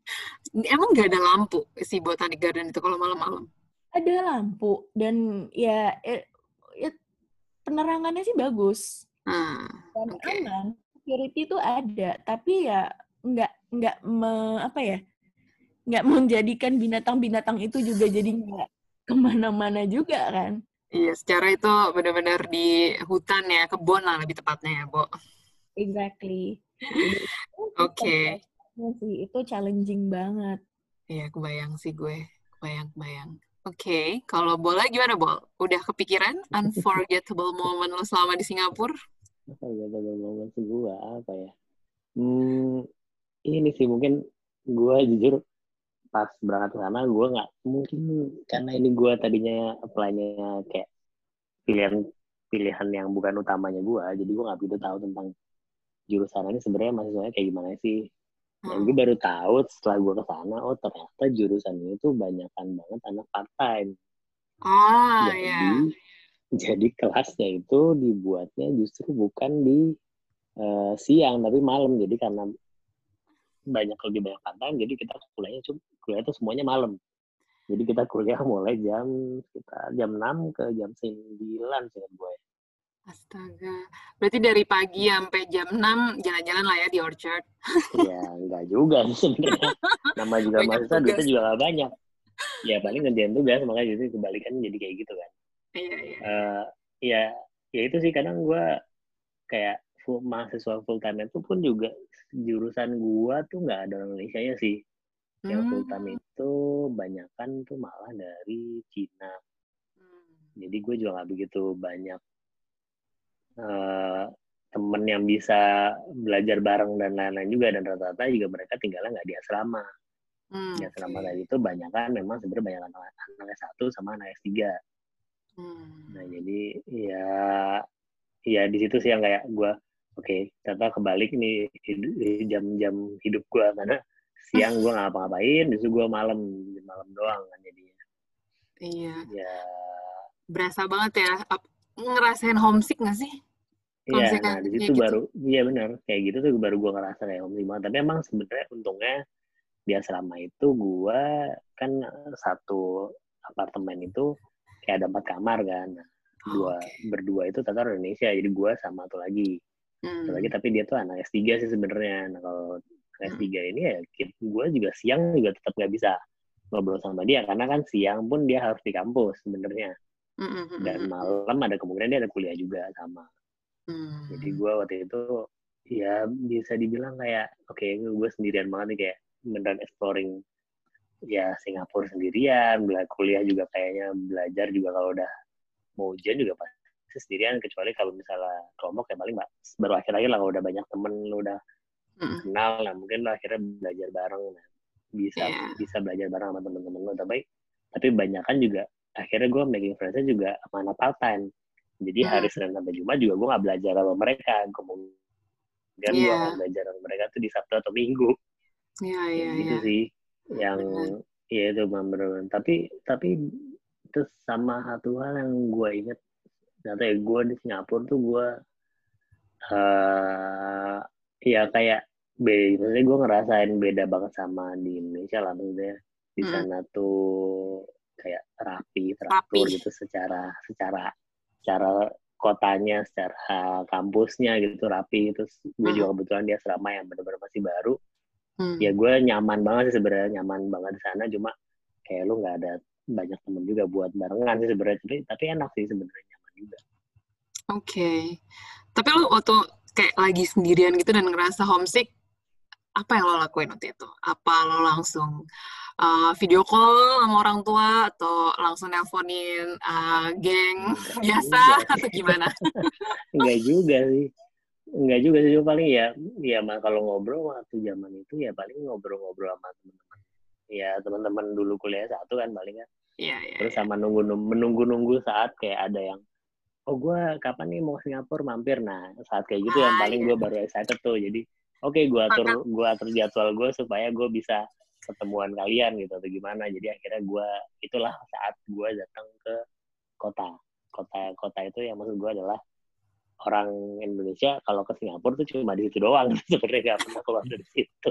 Emang nggak ada lampu si Botanic Garden itu kalau malam-malam? Ada lampu dan ya eh, ya, penerangannya sih bagus Nah, dan oke. aman security itu ada tapi ya nggak nggak me- apa ya nggak menjadikan binatang-binatang itu juga jadi nggak ke mana-mana juga kan Iya, secara itu benar-benar di hutan ya, kebun lah lebih tepatnya ya, Bo. exactly Oke. prosesnya sih itu challenging banget Iya, kebayang sih gue. Kebayang, kebayang. Oke, kalau bola gimana, Bol? Udah kepikiran unforgettable moment lo selama di Singapura? apa ya momen gue apa ya hmm, ini sih mungkin gue jujur pas berangkat ke sana gue nggak mungkin karena ini gue tadinya apply-nya kayak pilihan pilihan yang bukan utamanya gue jadi gue nggak begitu tahu tentang jurusan ini sebenarnya mahasiswanya kayak gimana sih Dan gue baru tahu setelah gue ke sana oh ternyata jurusan ini tuh banyakan banget anak part time Ah, jadi ya. jadi kelasnya itu dibuatnya justru bukan di eh, siang tapi malam. Jadi karena banyak lebih banyak part time jadi kita kuliahnya cuma kuliah itu semuanya malam. Jadi kita kuliah mulai jam sekitar jam 6 ke jam 9 sih gue Astaga. Berarti dari pagi sampai jam 6 jalan-jalan lah ya di Orchard. ya enggak juga sebenarnya nama juga Banyak mahasiswa duitnya juga gak banyak ya paling ngerjain tugas makanya jadi kebalikan jadi kayak gitu kan Iya, iya. eh ya ya itu sih kadang gue kayak full, mahasiswa full time itu pun juga jurusan gua tuh nggak ada orang Indonesia nya sih yang full Hmm. time itu banyakan tuh malah dari Cina Hmm. jadi gue juga nggak begitu banyak eh temen yang bisa belajar bareng dan lain-lain juga dan rata-rata juga mereka tinggalnya nggak di asrama Hmm, di asrama tadi itu banyak kan memang sebenarnya banyak anak anak S1 sama anak S3 Hmm. Nah jadi ya ya di situ sih yang kayak gue oke ternyata kebalik nih jam-jam hidup gue karena siang gue nggak ngapa-ngapain justru gue malam malam doang kan jadinya Iya. ya Berasa banget ya. Ngerasain homesick nggak sih? Iya, nah di situ gitu. baru, iya benar, kayak gitu tuh baru gue ngerasa kayak banget. Tapi emang sebenarnya untungnya di asrama itu gue kan eh, satu apartemen itu kayak ada empat kamar kan, Nah, Oh, dua oke. berdua itu tata Indonesia, jadi gue sama satu lagi, satu Hmm. lagi tapi dia tuh anak S3 sih sebenarnya. Nah kalau anak Hmm. S3 ini ya gue juga siang juga tetap nggak bisa ngobrol sama dia karena kan siang pun dia harus di kampus sebenarnya Hmm, hmm, hmm, dan hmm, malam ada kemungkinan dia ada kuliah juga sama. Hmm. Jadi gue waktu itu ya bisa dibilang kayak oke gue sendirian banget nih kayak beneran exploring ya Singapura sendirian, bela kuliah juga kayaknya belajar juga kalau udah mau ujian juga pasti sendirian kecuali kalau misalnya kelompok ya paling mbak baru akhir-akhir lah kalau udah banyak temen lu udah Mm. kenal lah mungkin lo akhirnya belajar bareng nah, bisa Iya. bisa belajar bareng sama temen-temen lo tapi tapi banyak kan juga akhirnya gue making friends juga sama anak part time jadi Hmm. hari Senin sampai Jumat juga gue nggak belajar sama mereka kemudian gue Iya. akan belajar sama mereka tuh di Sabtu atau Minggu Iya, Kayak iya, gitu iya. sih yang ya itu benar tapi tapi terus sama satu hal yang gue inget ternyata ya gue di Singapura tuh gue eh ya kayak be maksudnya gue ngerasain beda banget sama di Indonesia lah maksudnya di Mm. sana tuh kayak rapi teratur Rapi. gitu secara secara secara kotanya secara kampusnya gitu rapi. Terus gue juga kebetulan dia asrama yang benar-benar masih baru. Hmm. ya gue nyaman banget sih sebenarnya nyaman banget di sana. Cuma kayak lu nggak ada banyak temen juga buat barengan sih sebenarnya. Tapi tapi enak sih sebenarnya nyaman juga. Oke. Tapi lo waktu kayak lagi sendirian gitu dan ngerasa homesick, apa yang lo lakuin waktu itu? Apa lo langsung uh, video call sama orang tua atau langsung nelponin uh, geng Enggak biasa juga. atau gimana? Enggak juga sih Enggak juga sih paling ya ya mah kalau ngobrol waktu zaman itu ya paling ngobrol-ngobrol sama teman-teman ya teman-teman dulu kuliah satu kan paling kan Iya, iya. terus sama nunggu menunggu nunggu saat kayak ada yang oh gue kapan nih mau ke Singapura mampir nah saat kayak gitu yang Ah, paling iya. gue baru excited tuh jadi oke gue atur gue atur jadwal gue supaya gue bisa ketemuan kalian gitu atau gimana. Jadi akhirnya gue itulah saat gue datang ke kota. Kota kota itu yang maksud gue adalah orang Indonesia kalau ke Singapura tuh cuma di situ doang. Sebenarnya nggak pernah keluar dari situ.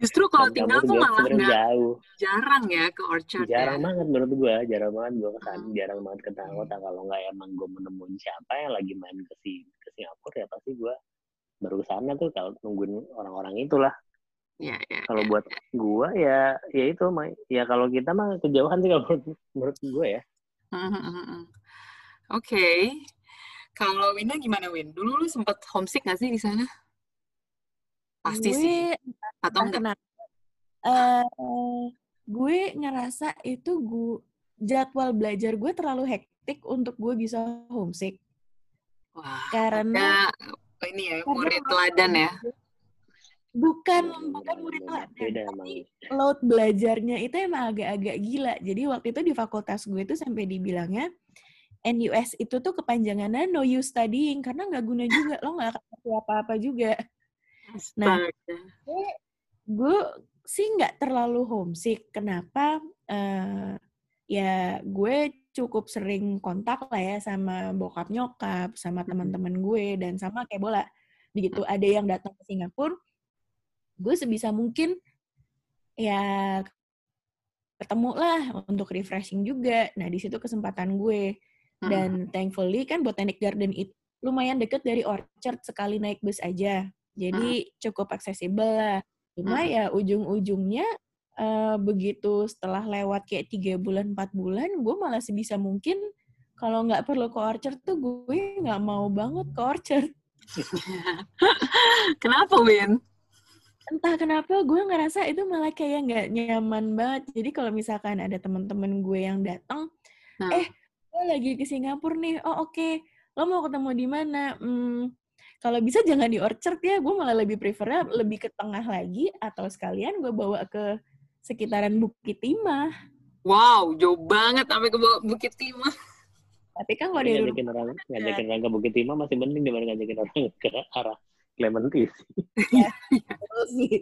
Justru kalau Dan tinggal tuh malah nggak jauh. jarang ya ke Orchard jarang ya. banget menurut gue jarang banget gue ke sana Hmm. jarang banget ke kota. Kalau nggak emang gue menemuin siapa yang lagi main ke si ke Singapura ya pasti gue baru ke sana tuh kalau nungguin orang-orang itulah Iya, iya. kalau iya. buat gue ya ya itu mah ya kalau kita mah kejauhan sih kalau menurut, menurut gue ya Mhm, mhm, mhm. Oke. Kalau Winda gimana Win? Dulu lu sempat homesick nggak sih di sana? Pasti gue sih. Atau enggak? kenapa eh gue ngerasa itu gue jadwal belajar gue terlalu hektik untuk gue bisa homesick Wah, karena ada ini ya, karena murid teladan ya. bukan Iya, bukan bener, murid bener. teladan tapi load belajarnya itu emang agak-agak gila jadi waktu itu di fakultas gue itu sampai dibilangnya NUS itu tuh kepanjangannya no use studying karena nggak guna juga lo nggak akan apa-apa juga Nah, gue sih nggak terlalu homesick. Kenapa? Eh, ya gue cukup sering kontak lah ya sama bokap nyokap, sama teman-teman gue dan sama kayak bola. Begitu ada yang datang ke Singapura, gue sebisa mungkin ya ketemu lah untuk refreshing juga. Nah di situ kesempatan gue Mm-mm. dan thankfully kan Botanic Garden itu lumayan deket dari Orchard sekali naik bus aja. Jadi cukup aksesibel lah. Cuma ya ujung-ujungnya eh, begitu setelah lewat kayak tiga bulan, empat bulan, gue malah sebisa mungkin kalau nggak perlu ke Orchard tuh gue nggak mau banget ke Orchard. Kenapa Win? Entah kenapa gue ngerasa itu malah kayak nggak nyaman banget. Jadi kalau misalkan ada teman-teman gue yang datang, Nah, Eh, gue lagi ke Singapura nih. Oh oke, lo mau ketemu di mana? Hmm, kalau bisa jangan di Orchard ya. Gue malah lebih prefernya lebih ke tengah lagi atau sekalian gue bawa ke sekitaran Bukit Timah. wow, jauh banget sampai ke Bu- Bukit Timah. Tapi kan kalau dari ngajakin orang ngajakin orang ke Bukit Timah masih mending daripada ngajakin orang ke arah Clementi rumah sih.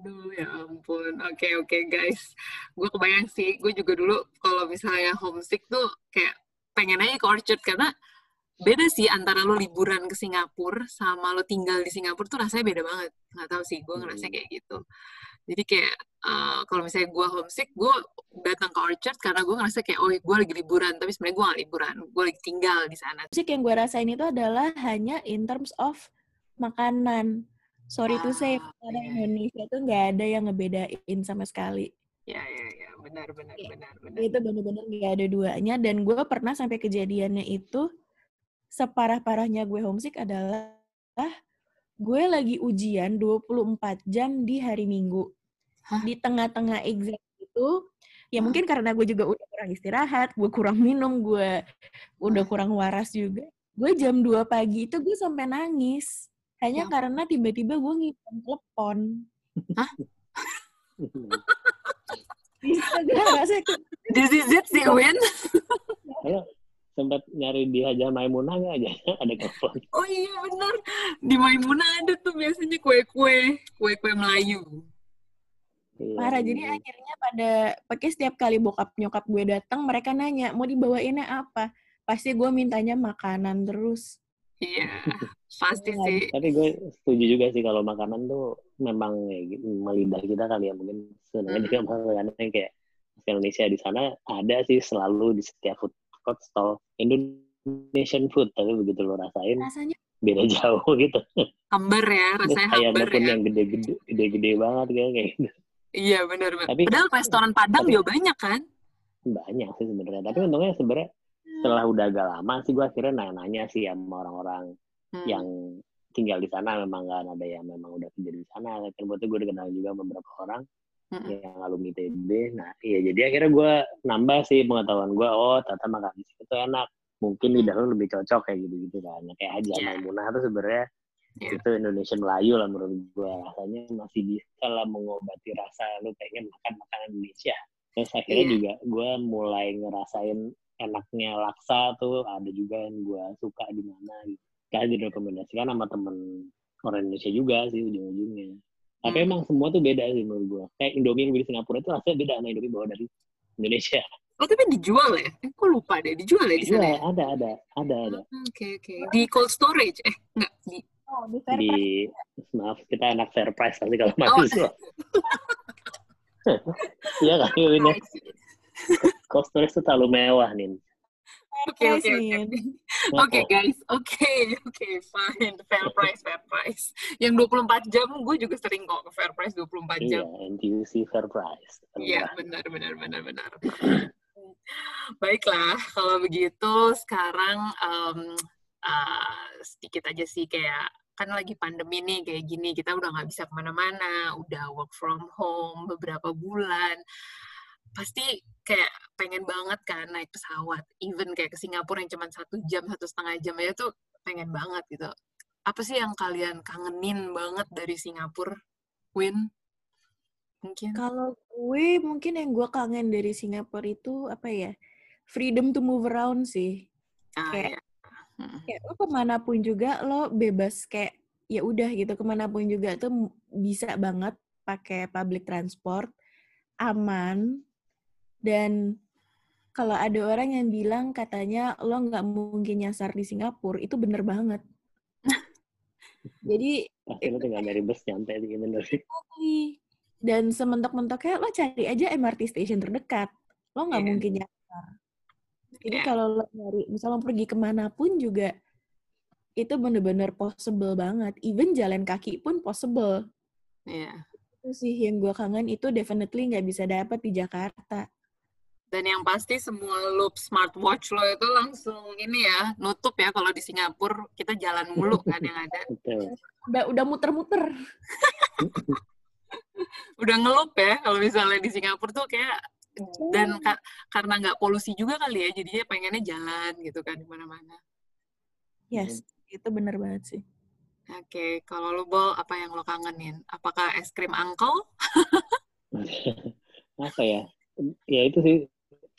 Aduh, ya ampun. Oke, oke guys. Gue kebayang sih, gue juga dulu kalau misalnya homesick tuh kayak pengen aja ke Orchard karena beda sih antara lo liburan ke Singapura sama lo tinggal di Singapura tuh rasanya beda banget. Nggak tahu sih, gue ngerasa Hmm. kayak gitu. Jadi kayak eh, kalau misalnya gue homesick, gue datang ke Orchard karena gue ngerasa kayak, oh gue lagi liburan, tapi sebenarnya gue gak liburan, gue lagi tinggal di sana. Musik yang gue rasain itu adalah hanya in terms of makanan. Sorry to say, Ah, makanan iya. Indonesia tuh nggak ada yang ngebedain sama sekali. Ya, ya, ya, benar, benar, Iya. benar, benar. itu bener-bener gak ada duanya dan gue pernah sampai kejadiannya itu separah-parahnya gue homesick adalah gue lagi ujian 24 jam di hari Minggu. Hah? Di tengah-tengah exam itu ya Hah? mungkin karena gue juga udah kurang istirahat, gue kurang minum, gue udah kurang waras juga. gue jam 2 pagi itu gue sampai nangis hanya Ya. karena tiba-tiba gue ngipon telepon bisa gak sih This is it sih, Win. Sempat nyari di Hajar Maimunah nggak aja ada telepon. Oh iya bener. Di Maimunah ada tuh biasanya kue-kue, kue-kue Melayu. Iya, parah jadi akhirnya pada pakai setiap kali bokap nyokap gue datang mereka nanya mau dibawainnya apa pasti gue mintanya makanan terus Iya, pasti Iya. sih. Tapi gue setuju juga sih kalau makanan tuh memang ya, gitu, melidah kita kali ya mungkin sebenarnya Hmm. juga makanan yang kayak Indonesia di sana ada sih selalu di setiap food court stall Indonesian food tapi begitu lo rasain rasanya beda jauh gitu. Hambar ya, rasanya hambar ya. yang gede-gede gede-gede banget kayak gitu. Iya bener bener. Tapi- Padahal restoran Padang tapi- juga banyak kan? banyak sih sebenarnya. Tapi untungnya sebenarnya setelah udah agak lama sih gue akhirnya nanya-nanya sih sama orang-orang Hmm. yang tinggal di sana memang kan ada yang memang udah kerja di sana kan waktu gue udah kenal juga beberapa orang Mm-mm. yang alumni TB nah iya jadi akhirnya gue nambah sih pengetahuan gue oh ternyata makan di situ enak mungkin lidah lu lebih cocok kayak gitu gitu kan Nah, kayak aja Iya. Maimunah tuh sebenarnya Iya. itu Indonesian Melayu lah menurut gue rasanya masih bisa lah mengobati rasa lu pengen makan makanan Indonesia terus akhirnya Iya. juga gue mulai ngerasain enaknya laksa tuh ada juga yang gue suka di mana gitu kan direkomendasikan sama temen orang Indonesia juga sih ujung-ujungnya tapi Hmm. emang semua tuh beda sih menurut gue kayak Indomie yang beli di Singapura itu rasanya beda sama Indomie bawa dari Indonesia Oh tapi dijual ya? Eh, kok lupa deh, dijual ya di sana Dijual, ya? ada ada ada ada Ah, Oke oke. Di cold storage? Eh enggak di. oh di Fairprice di maaf kita anak fair price pasti kalau Oh. mahasiswa iya kan ya? cost storage tuh terlalu mewah nih Oke oke oke. Min. Oke guys, oke oke fine, fair price fair price. Yang 24 jam gue juga sering kok ke fair price 24 iya jam. NTUC fair price Iya benar benar benar benar. Baiklah kalau begitu sekarang em, ah, sedikit aja sih kayak kan lagi pandemi nih kayak gini kita udah nggak bisa ke mana-mana, udah work from home beberapa bulan pasti kayak pengen banget kan naik pesawat even kayak ke Singapura yang cuma satu jam satu setengah jam aja tuh pengen banget gitu apa sih yang kalian kangenin banget dari Singapura Win mungkin Kalau gue mungkin yang gue kangen dari Singapura itu apa ya? Freedom to move around sih. ah, kayak- ya. Mm. Kayak lo ke mana pun juga lo bebas kayak ya udah gitu ke mana pun juga tuh bisa banget pakai public transport aman dan kalau ada orang yang bilang katanya lo nggak mungkin nyasar di Singapura itu bener banget. Jadi pasti lu tinggal dari bus nyampe di Indonesia Dan sementok-mentoknya lo cari aja MRT station terdekat. Lo nggak Iya. mungkin nyasar. Jadi Iya. kalau lo nyari, misalnya lo pergi ke mana pun juga, itu bener-bener possible banget. Even jalan kaki pun possible. Iya. Itu sih yang gue kangen, itu definitely nggak bisa dapat di Jakarta. Dan yang pasti semua loop smartwatch lo itu langsung ini ya, nutup ya kalau di Singapura kita jalan mulu kan yang ada. Udah udah muter-muter. Udah ngelup ya kalau misalnya di Singapura tuh kayak dan ka- karena nggak polusi juga kali ya, jadinya pengennya jalan gitu kan di mana-mana. Yes, itu bener banget sih. Oke, kalau lo bol apa yang lo kangenin? Apakah es krim uncle? apa ya ya itu sih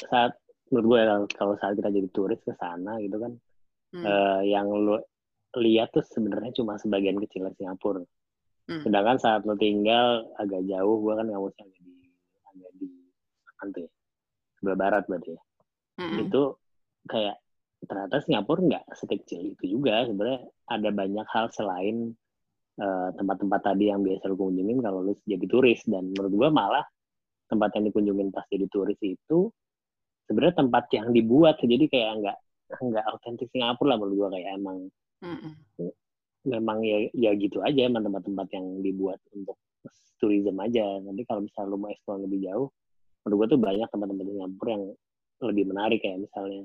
saat menurut gue kalau kalau saat kita jadi turis ke sana gitu kan Hmm. eh, yang lu lihat tuh sebenarnya cuma sebagian kecil dari Singapura Hmm. sedangkan saat lo tinggal agak jauh gue kan kampusnya agak di agak di tuh ya sebelah barat berarti ya Mm-mm. itu kayak ternyata Singapura nggak sekecil itu juga sebenarnya ada banyak hal selain eh, tempat-tempat tadi yang biasa lu kunjungin kalau lu jadi turis dan menurut gua malah tempat yang dikunjungin pas jadi turis itu sebenarnya tempat yang dibuat jadi kayak nggak nggak autentik Singapura lah menurut gua kayak emang Mm-mm. memang ya ya gitu aja emang tempat-tempat yang dibuat untuk tourism aja nanti kalau misalnya lu mau explore lebih jauh menurut gua tuh banyak tempat-tempat di Singapura yang lebih menarik kayak misalnya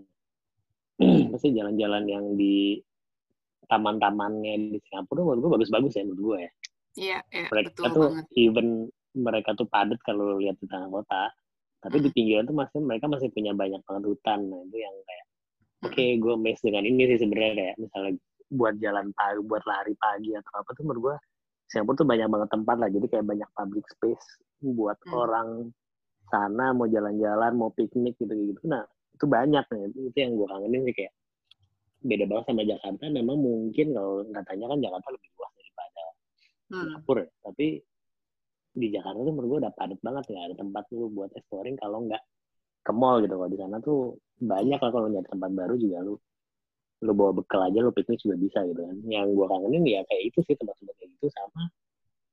pasti jalan-jalan yang di taman-tamannya di Singapura menurut gua bagus-bagus ya menurut gua ya Iya, iya, mereka betul tuh banget. even mereka tuh padat kalau lihat di tengah kota tapi di pinggiran tuh masih mereka masih punya banyak banget hutan. Nah itu yang kayak oke gue mes dengan ini sih sebenarnya. Kayak misalnya buat jalan pagi buat lari pagi atau apa tuh menurut gue Singapura tuh banyak banget tempat lah. Jadi kayak banyak public space buat Hmm. orang sana mau jalan-jalan mau piknik gitu gitu nah itu banyak. Nih itu yang gue kangenin sih kayak beda banget sama Jakarta. Memang mungkin kalau katanya kan Jakarta lebih luas daripada Hmm. Singapura ya. tapi di Jakarta tuh menurut gue udah padat banget nggak ada tempat lu buat exploring kalau nggak ke mall gitu. Kalau di sana tuh banyak lah kalau nyari tempat baru juga lu lu bawa bekal aja lu piknik juga bisa gitu kan. Yang gue kangenin ya kayak itu sih tempat-tempat kayak gitu sama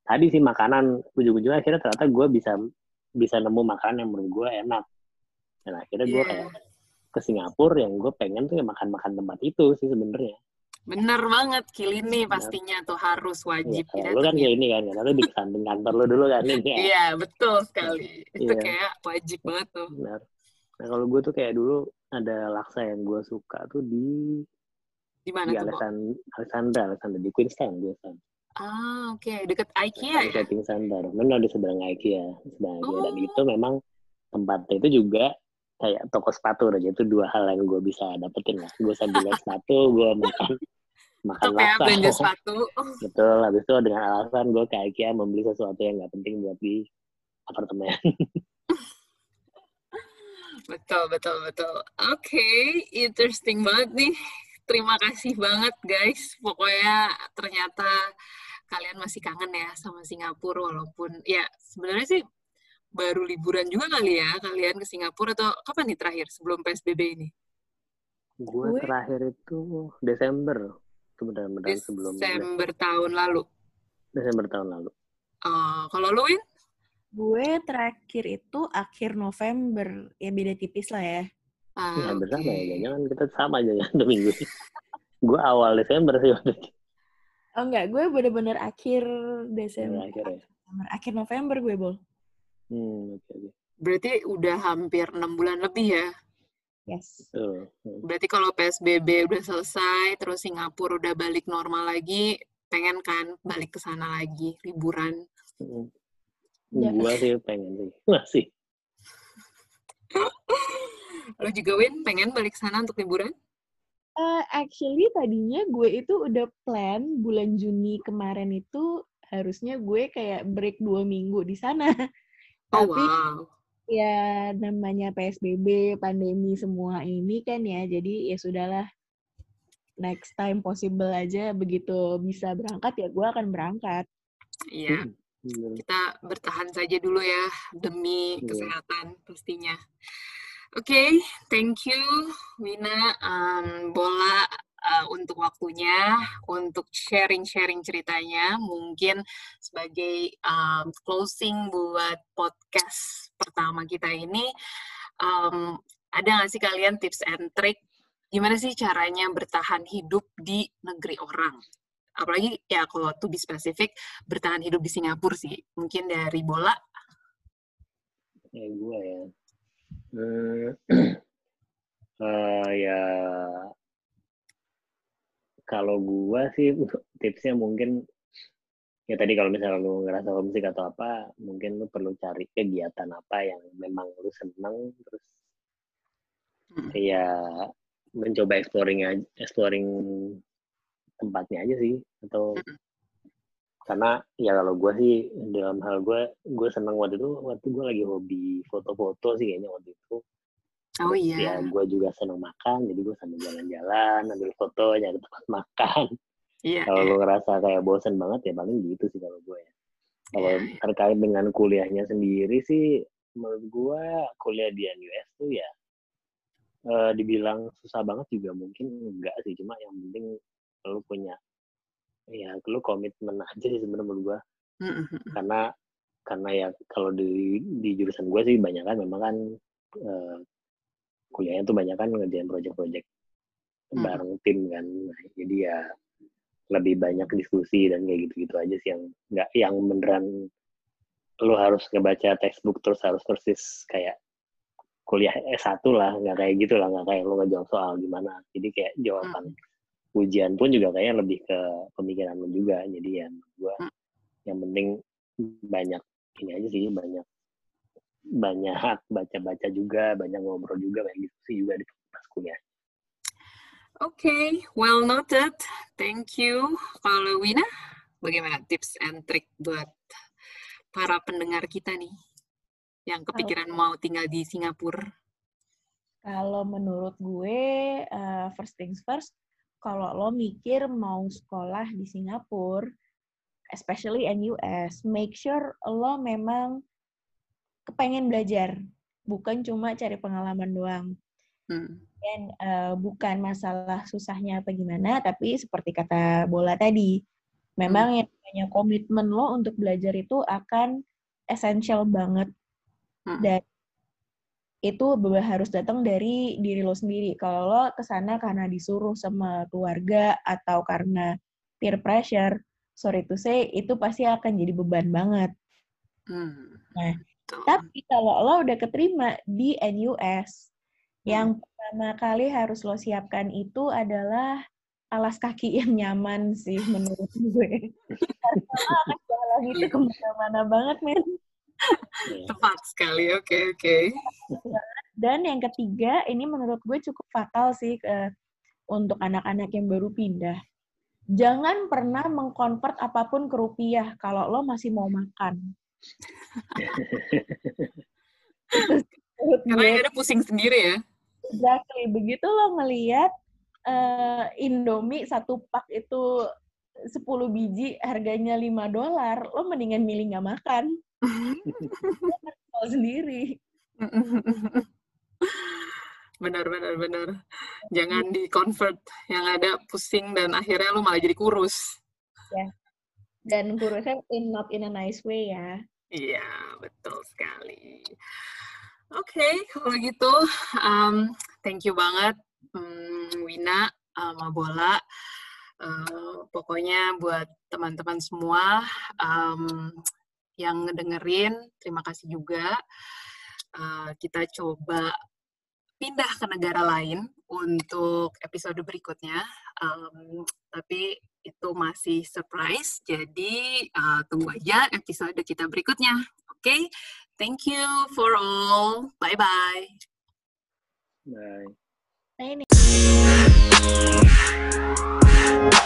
tadi sih makanan. Ujung-ujungnya akhirnya ternyata gue bisa bisa nemu makanan yang menurut gue enak. Dan akhirnya gue Iya. kayak ke Singapura yang gue pengen tuh ya makan-makan tempat itu sih sebenarnya Bener banget, Kilini pastinya tuh harus ya, wajib kalau lu kan kayak ini kan lu di samping kantor lu dulu kan ya. Iya, betul sekali. Itu Iya. kayak wajib banget tuh. Benar. Nah kalau gue tuh kayak dulu ada laksa yang gue suka tuh di Di mana di tuh? Alexand- Alexandra, Alexandra di Queenstown Queenstown. Ah, oke. Deket IKEA ya? Shopping center. Benar di seberang IKEA, seberang IKEA. Dan Oh. itu memang tempatnya itu juga kayak toko sepatu aja itu dua hal yang gue bisa dapetin lah. Gue sambil lihat sepatu, gue makan makan Top ya, belanja sepatu. Betul. Habis itu dengan alasan gue ke IKEA membeli sesuatu yang nggak penting buat di apartemen. Betul, betul, betul. Oke, interesting banget nih. Terima kasih banget guys. Pokoknya ternyata kalian masih kangen ya sama Singapura walaupun ya sebenarnya sih baru liburan juga kali ya kalian ke Singapura atau kapan nih terakhir sebelum PSBB ini? Gue- terakhir itu Desember. Itu benar-benar sebelum Desember tahun lalu. Desember tahun lalu. Eh, kalau lu Win? Gue terakhir itu akhir November. Ya beda tipis lah ya. Ah, Ya, hampir sama ya, jangan kita sama aja ya, dua minggu. gue awal Desember sih waktu itu. Oh enggak, gue bener-bener akhir Desember. akhir ya. November. Akhir November gue, Bol. Hmm, oke oke. Berarti udah hampir enam bulan lebih ya. Yes. Berarti kalau PSBB udah selesai, terus Singapura udah balik normal lagi, pengen kan balik ke sana lagi, liburan. Hmm. Ya. Gua sih pengen sih. Masih. Lo juga Win, pengen balik ke sana untuk liburan? Uh, actually tadinya gue itu udah plan bulan Juni kemarin itu harusnya gue kayak break dua minggu di sana. Oh Tapi wow. Ya namanya PSBB, pandemi semua ini kan ya, jadi ya sudahlah. Next time possible aja begitu bisa berangkat ya gue akan berangkat. Iya, Bener. kita bertahan saja dulu ya demi Iya. kesehatan pastinya. Oke, thank you Wina, um, Bola uh, untuk waktunya, untuk sharing-sharing ceritanya. Mungkin sebagai um, closing buat podcast pertama kita ini, um, ada nggak sih kalian tips and trick gimana sih caranya bertahan hidup di negeri orang? Apalagi ya kalau to be spesifik, bertahan hidup di Singapura sih. Mungkin dari Bola, Ya gue ya. Hmm. Eh, ya kalau gua sih tipsnya mungkin ya tadi kalau misalnya lu ngerasa homesick atau apa mungkin lu perlu cari kegiatan apa yang memang lu seneng terus Hmm. ya mencoba exploring aja, exploring tempatnya aja sih atau Mm-mm. karena ya kalau gue sih dalam hal gue gue seneng waktu itu waktu gue lagi hobi foto-foto sih kayaknya waktu itu oh iya, ya gue juga seneng makan jadi gue sambil jalan-jalan ambil foto nyari tempat makan. Iya, kalau iya. lu ngerasa kayak bosen banget ya paling gitu sih kalau gue ya. Kalau iya. terkait dengan kuliahnya sendiri sih menurut gue kuliah di NUS tuh ya eh, dibilang susah banget juga mungkin enggak sih. Cuma yang penting lu punya ya lu komitmen aja sih sebenarnya menurut gue karena karena ya kalau di di jurusan gue sih banyak kan memang kan eh, kuliahnya tuh banyak kan ngerjain project-project Hmm. bareng tim kan nah, jadi ya lebih banyak diskusi dan kayak gitu-gitu aja sih yang nggak yang beneran lu harus ngebaca textbook terus harus persis kayak kuliah S1 lah nggak kayak gitu lah nggak kayak lu ngejawab soal gimana jadi kayak jawaban ujian pun juga kayaknya lebih ke pemikiran lu juga jadi ya gua Hmm. yang penting banyak ini aja sih banyak banyak baca-baca juga banyak ngobrol juga banyak diskusi juga di pas kuliah Oke, okay, well noted. Thank you. Kalau Wina, bagaimana tips and trick buat para pendengar kita nih yang kepikiran mau tinggal di Singapura? Kalau menurut gue, uh, first things first, kalau lo mikir mau sekolah di Singapura, especially NUS, make sure lo memang kepengen belajar, bukan cuma cari pengalaman doang. Hmm. Dan uh, bukan masalah susahnya apa gimana, tapi seperti kata Bola tadi, memang hmm. yang namanya komitmen lo untuk belajar itu akan essential banget. Hmm. Dan itu harus datang dari diri lo sendiri. Kalau lo ke sana karena disuruh sama keluarga atau karena peer pressure, sorry to say, itu pasti akan jadi beban banget. Hmm. Nah, tapi kalau lo udah keterima di NUS, hmm. yang pertama kali harus lo siapkan itu adalah alas kaki yang nyaman sih menurut gue. Karena akan jalan itu ke mana-mana banget, men. Tepat sekali, oke okay, oke. Okay. Dan yang ketiga, ini menurut gue cukup fatal sih uh, untuk anak-anak yang baru pindah. Jangan pernah mengkonvert apa pun ke rupiah kalau lo masih mau makan. Karena ada pusing sendiri ya. Exactly. Begitu lo ngeliat uh, Indomie satu pak itu 10 biji harganya 5 dolar, lo mendingan milih nggak makan. sendiri. benar benar benar. Jangan di convert yang ada pusing dan akhirnya lu malah jadi kurus. Ya. Dan kurusnya in not in a nice way ya. Iya, betul sekali. Oke, okay, kalau gitu, um, thank you banget um, Wina sama Bola. Uh, pokoknya buat teman-teman semua um, yang ngedengerin, terima kasih juga. Uh, kita coba pindah ke negara lain untuk episode berikutnya um, tapi itu masih surprise jadi uh, tunggu aja episode kita berikutnya. Oke okay? thank you for all. Bye bye. Bye bye